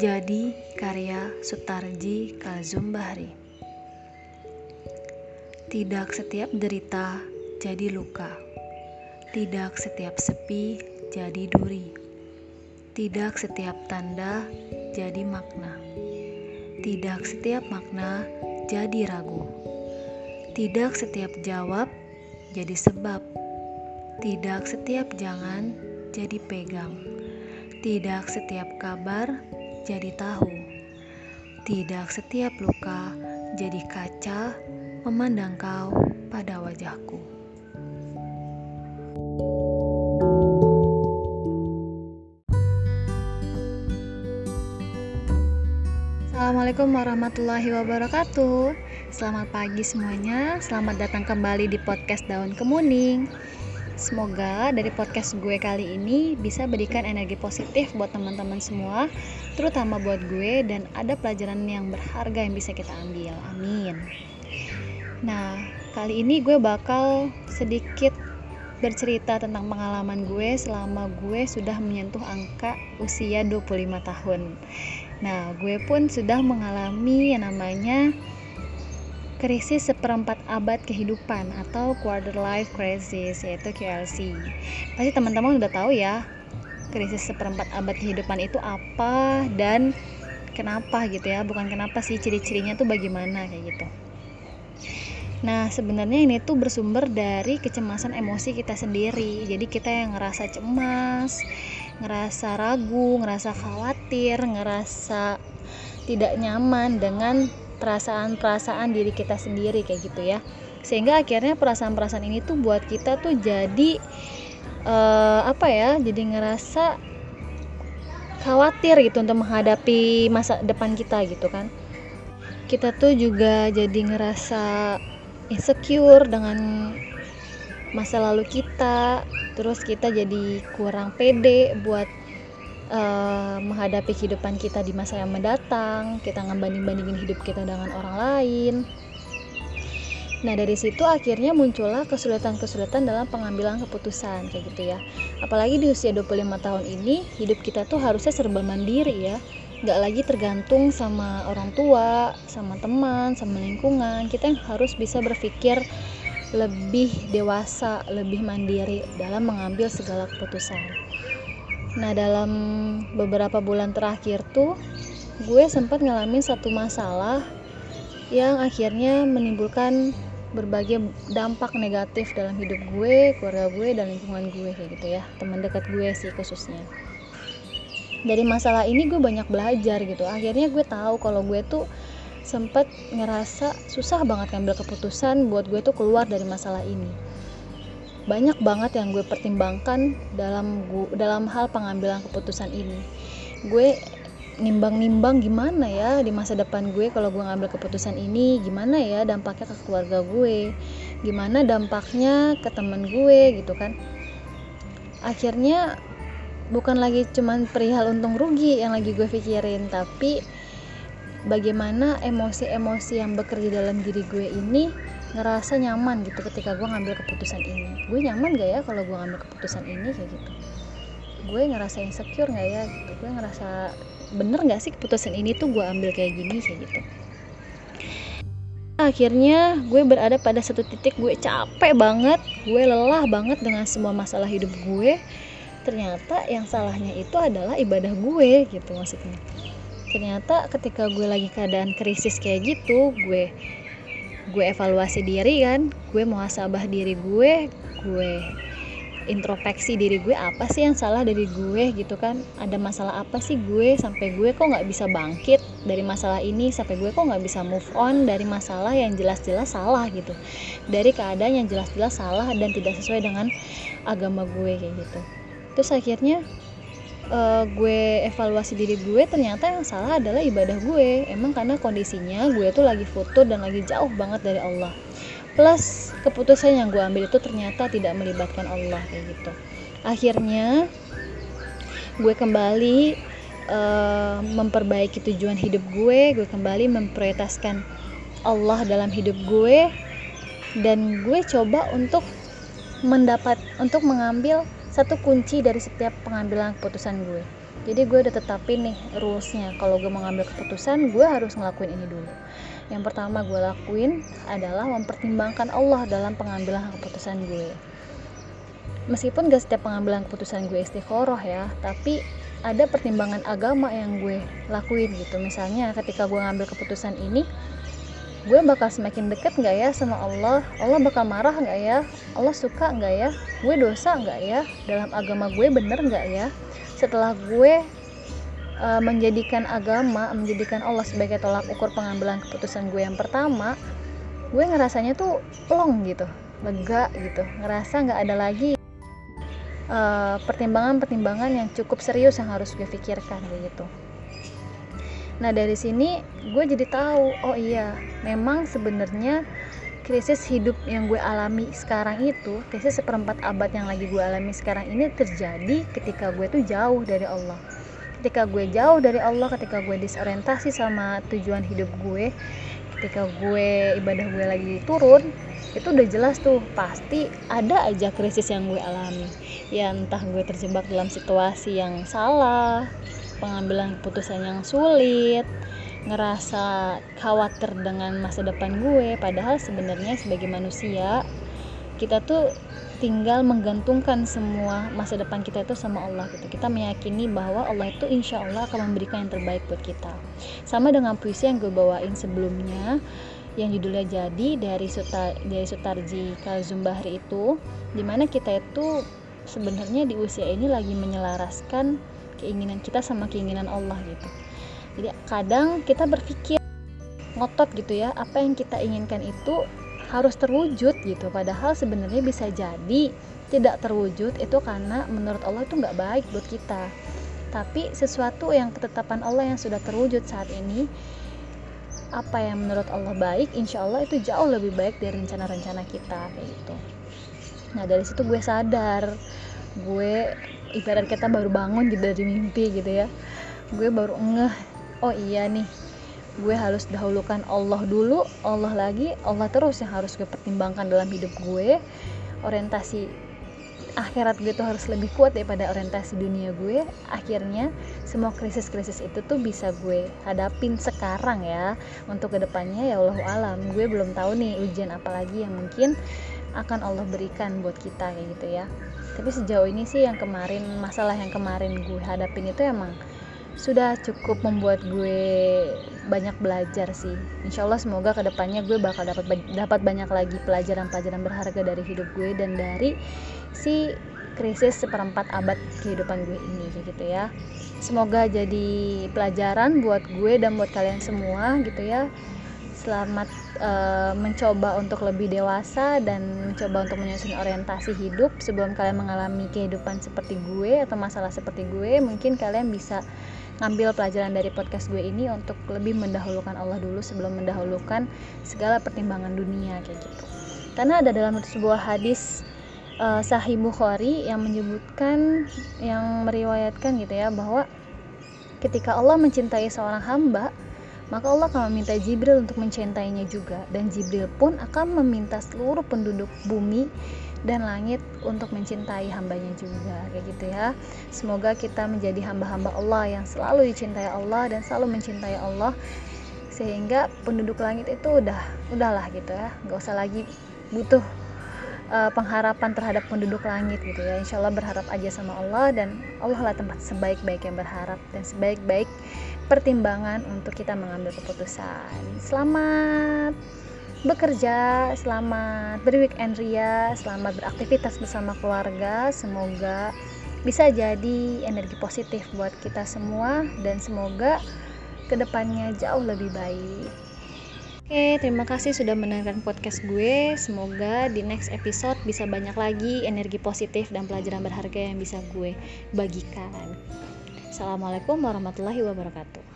Jadi karya Sutarji Kazum Bahri Tidak setiap derita jadi luka. Tidak setiap sepi jadi duri. Tidak setiap tanda jadi makna. Tidak setiap makna jadi ragu. Tidak setiap jawab jadi sebab. Tidak setiap jangan jadi pegang. Tidak setiap kabar jadi tahu. Tidak setiap luka jadi kaca memandang kau pada wajahku. Assalamualaikum warahmatullahi wabarakatuh. Selamat pagi semuanya. Selamat datang kembali di podcast Daun Kemuning. Semoga dari podcast gue kali ini bisa berikan energi positif buat teman-teman semua, terutama buat gue dan ada pelajaran yang berharga yang bisa kita ambil. Amin. Nah, kali ini gue bakal sedikit bercerita tentang pengalaman gue selama gue sudah menyentuh angka usia 25 tahun. Nah, gue pun sudah mengalami yang namanya krisis seperempat abad kehidupan atau quarter life crisis yaitu QLC. Pasti teman-teman udah tahu ya krisis seperempat abad kehidupan itu apa dan kenapa gitu ya. Bukan kenapa sih ciri-cirinya tuh bagaimana kayak gitu. Nah sebenarnya ini tuh bersumber dari kecemasan emosi kita sendiri. Jadi kita yang ngerasa cemas ngerasa ragu ngerasa khawatir ngerasa tidak nyaman dengan perasaan-perasaan diri kita sendiri kayak gitu ya. Sehingga akhirnya perasaan-perasaan ini tuh buat kita tuh jadi uh, apa ya jadi ngerasa khawatir gitu untuk menghadapi masa depan kita gitu kan. Kita tuh juga jadi ngerasa insecure dengan masa lalu kita terus kita jadi kurang pede buat uh, menghadapi kehidupan kita di masa yang mendatang kita ngebanding-bandingin hidup kita dengan orang lain. Nah dari situ akhirnya muncullah kesulitan-kesulitan dalam pengambilan keputusan kayak gitu ya. Apalagi di usia 25 tahun ini hidup kita tuh harusnya serba mandiri ya. Gak lagi tergantung sama orang tua, sama teman, sama lingkungan. Kita yang harus bisa berpikir lebih dewasa, lebih mandiri dalam mengambil segala keputusan Nah dalam beberapa bulan terakhir tuh gue sempat ngalamin satu masalah yang akhirnya menimbulkan berbagai dampak negatif dalam hidup gue, keluarga gue, dan lingkungan gue kayak gitu ya. Teman dekat gue sih khususnya. Dari masalah ini gue banyak belajar gitu. Akhirnya gue tahu kalau gue tuh sempat ngerasa susah banget ngambil keputusan buat gue tuh keluar dari masalah ini banyak banget yang gue pertimbangkan dalam gue, dalam hal pengambilan keputusan ini. Gue nimbang-nimbang gimana ya di masa depan gue kalau gue ngambil keputusan ini gimana ya dampaknya ke keluarga gue gimana dampaknya ke temen gue gitu kan. Akhirnya bukan lagi cuman perihal untung rugi yang lagi gue pikirin tapi bagaimana emosi-emosi yang bekerja dalam diri gue ini ngerasa nyaman gitu ketika gue ngambil keputusan ini. Gue nyaman gak ya kalau gue ngambil keputusan ini kayak gitu? Gue ngerasa insecure gak ya gitu? Gue ngerasa bener gak sih keputusan ini tuh gue ambil kayak gini kayak gitu? Akhirnya gue berada pada satu titik gue capek banget gue lelah banget dengan semua masalah hidup gue ternyata yang salahnya itu adalah ibadah gue gitu maksudnya. Ternyata ketika gue lagi keadaan krisis kayak gitu gue gue evaluasi diri kan gue muhasabah diri gue gue introspeksi diri gue apa sih yang salah dari gue gitu kan? Ada masalah apa sih gue? Sampai gue kok nggak bisa bangkit dari masalah ini? Sampai gue kok nggak bisa move on dari masalah yang jelas-jelas salah gitu. Dari keadaan yang jelas-jelas salah dan tidak sesuai dengan agama gue kayak gitu. Terus akhirnya uh, gue evaluasi diri gue ternyata yang salah adalah ibadah gue. Emang karena kondisinya gue tuh lagi futur dan lagi jauh banget dari Allah. Plus keputusan yang gue ambil itu ternyata tidak melibatkan Allah kayak gitu. Akhirnya gue kembali uh, memperbaiki tujuan hidup gue gue kembali memprioritaskan Allah dalam hidup gue dan gue coba untuk mendapat untuk mengambil satu kunci dari setiap pengambilan keputusan gue. Jadi gue udah tetapin nih rulesnya. Kalau gue mau ngambil keputusan gue harus ngelakuin ini dulu. Yang pertama gue lakuin adalah mempertimbangkan Allah dalam pengambilan keputusan gue. Meskipun gak setiap pengambilan keputusan gue istiqoroh ya tapi ada pertimbangan agama yang gue lakuin gitu. Misalnya ketika gue ngambil keputusan ini gue bakal semakin deket nggak ya sama Allah? Allah bakal marah nggak ya? Allah suka nggak ya? Gue dosa nggak ya? Dalam agama gue bener nggak ya? Setelah gue uh, menjadikan agama menjadikan Allah sebagai tolak ukur pengambilan keputusan gue yang pertama gue ngerasanya tuh plong gitu lega gitu. Ngerasa nggak ada lagi eh, pertimbangan-pertimbangan uh, yang cukup serius yang harus gue pikirkan gitu Nah dari sini gue jadi tahu, oh iya, memang sebenarnya krisis hidup yang gue alami sekarang itu, krisis seperempat abad yang lagi gue alami sekarang ini terjadi ketika gue tuh jauh dari Allah. Ketika gue jauh dari Allah, ketika gue disorientasi sama tujuan hidup gue, ketika gue ibadah gue lagi turun, itu udah jelas tuh pasti ada aja krisis yang gue alami. Ya entah gue terjebak dalam situasi yang salah, pengambilan keputusan yang sulit ngerasa khawatir dengan masa depan gue padahal sebenarnya sebagai manusia kita tuh tinggal menggantungkan semua masa depan kita itu sama Allah gitu. Kita meyakini bahwa Allah itu insya Allah akan memberikan yang terbaik buat kita. Sama dengan puisi yang gue bawain sebelumnya yang judulnya jadi dari Suta, dari Sutarji Kalzumbahri itu di mana kita itu sebenarnya di usia ini lagi menyelaraskan keinginan kita sama keinginan Allah gitu. Jadi kadang kita berpikir ngotot gitu ya apa yang kita inginkan itu harus terwujud gitu. Padahal sebenarnya bisa jadi tidak terwujud itu karena menurut Allah itu nggak baik buat kita. Tapi sesuatu yang ketetapan Allah yang sudah terwujud saat ini apa yang menurut Allah baik insya Allah itu jauh lebih baik dari rencana-rencana kita kayak gitu. Nah dari situ gue sadar gue ibarat kita baru bangun gitu dari mimpi gitu ya. Gue baru ngeh oh iya nih gue harus dahulukan Allah dulu Allah lagi Allah terus yang harus gue pertimbangkan dalam hidup gue. Orientasi akhirat gue tuh harus lebih kuat daripada orientasi dunia gue. Akhirnya semua krisis-krisis itu tuh bisa gue hadapin sekarang ya. Untuk ke depannya ya Allah alam gue belum tahu nih ujian apalagi yang mungkin akan Allah berikan buat kita kayak gitu ya tapi sejauh ini sih yang kemarin masalah yang kemarin gue hadapin itu emang sudah cukup membuat gue banyak belajar sih. Insya Allah semoga ke depannya gue bakal dapat dapat banyak lagi pelajaran-pelajaran berharga dari hidup gue dan dari si krisis seperempat abad kehidupan gue ini gitu ya. Semoga jadi pelajaran buat gue dan buat kalian semua gitu ya selamat uh, mencoba untuk lebih dewasa dan mencoba untuk menyusun orientasi hidup. Sebelum kalian mengalami kehidupan seperti gue atau masalah seperti gue mungkin kalian bisa ngambil pelajaran dari podcast gue ini untuk lebih mendahulukan Allah dulu sebelum mendahulukan segala pertimbangan dunia kayak gitu. Karena ada dalam sebuah hadis uh, Sahih Bukhari yang menyebutkan yang meriwayatkan gitu ya bahwa ketika Allah mencintai seorang hamba maka Allah akan meminta Jibril untuk mencintainya juga. Dan Jibril pun akan meminta seluruh penduduk bumi dan langit untuk mencintai hambanya juga. Kayak gitu ya. Semoga kita menjadi hamba-hamba Allah yang selalu dicintai Allah dan selalu mencintai Allah. Sehingga penduduk langit itu udah udahlah gitu ya. Nggak usah lagi butuh uh, pengharapan terhadap penduduk langit gitu ya. Insya Allah berharap aja sama Allah dan Allah lah tempat sebaik-baik yang berharap dan sebaik-baik pertimbangan untuk kita mengambil keputusan. Selamat bekerja selamat berweekend ria selamat beraktivitas bersama keluarga. Semoga bisa jadi energi positif buat kita semua dan semoga ke depannya jauh lebih baik Oke, terima kasih sudah mendengarkan podcast gue. Semoga di next episode bisa banyak lagi energi positif dan pelajaran berharga yang bisa gue bagikan. Assalamualaikum warahmatullahi wabarakatuh.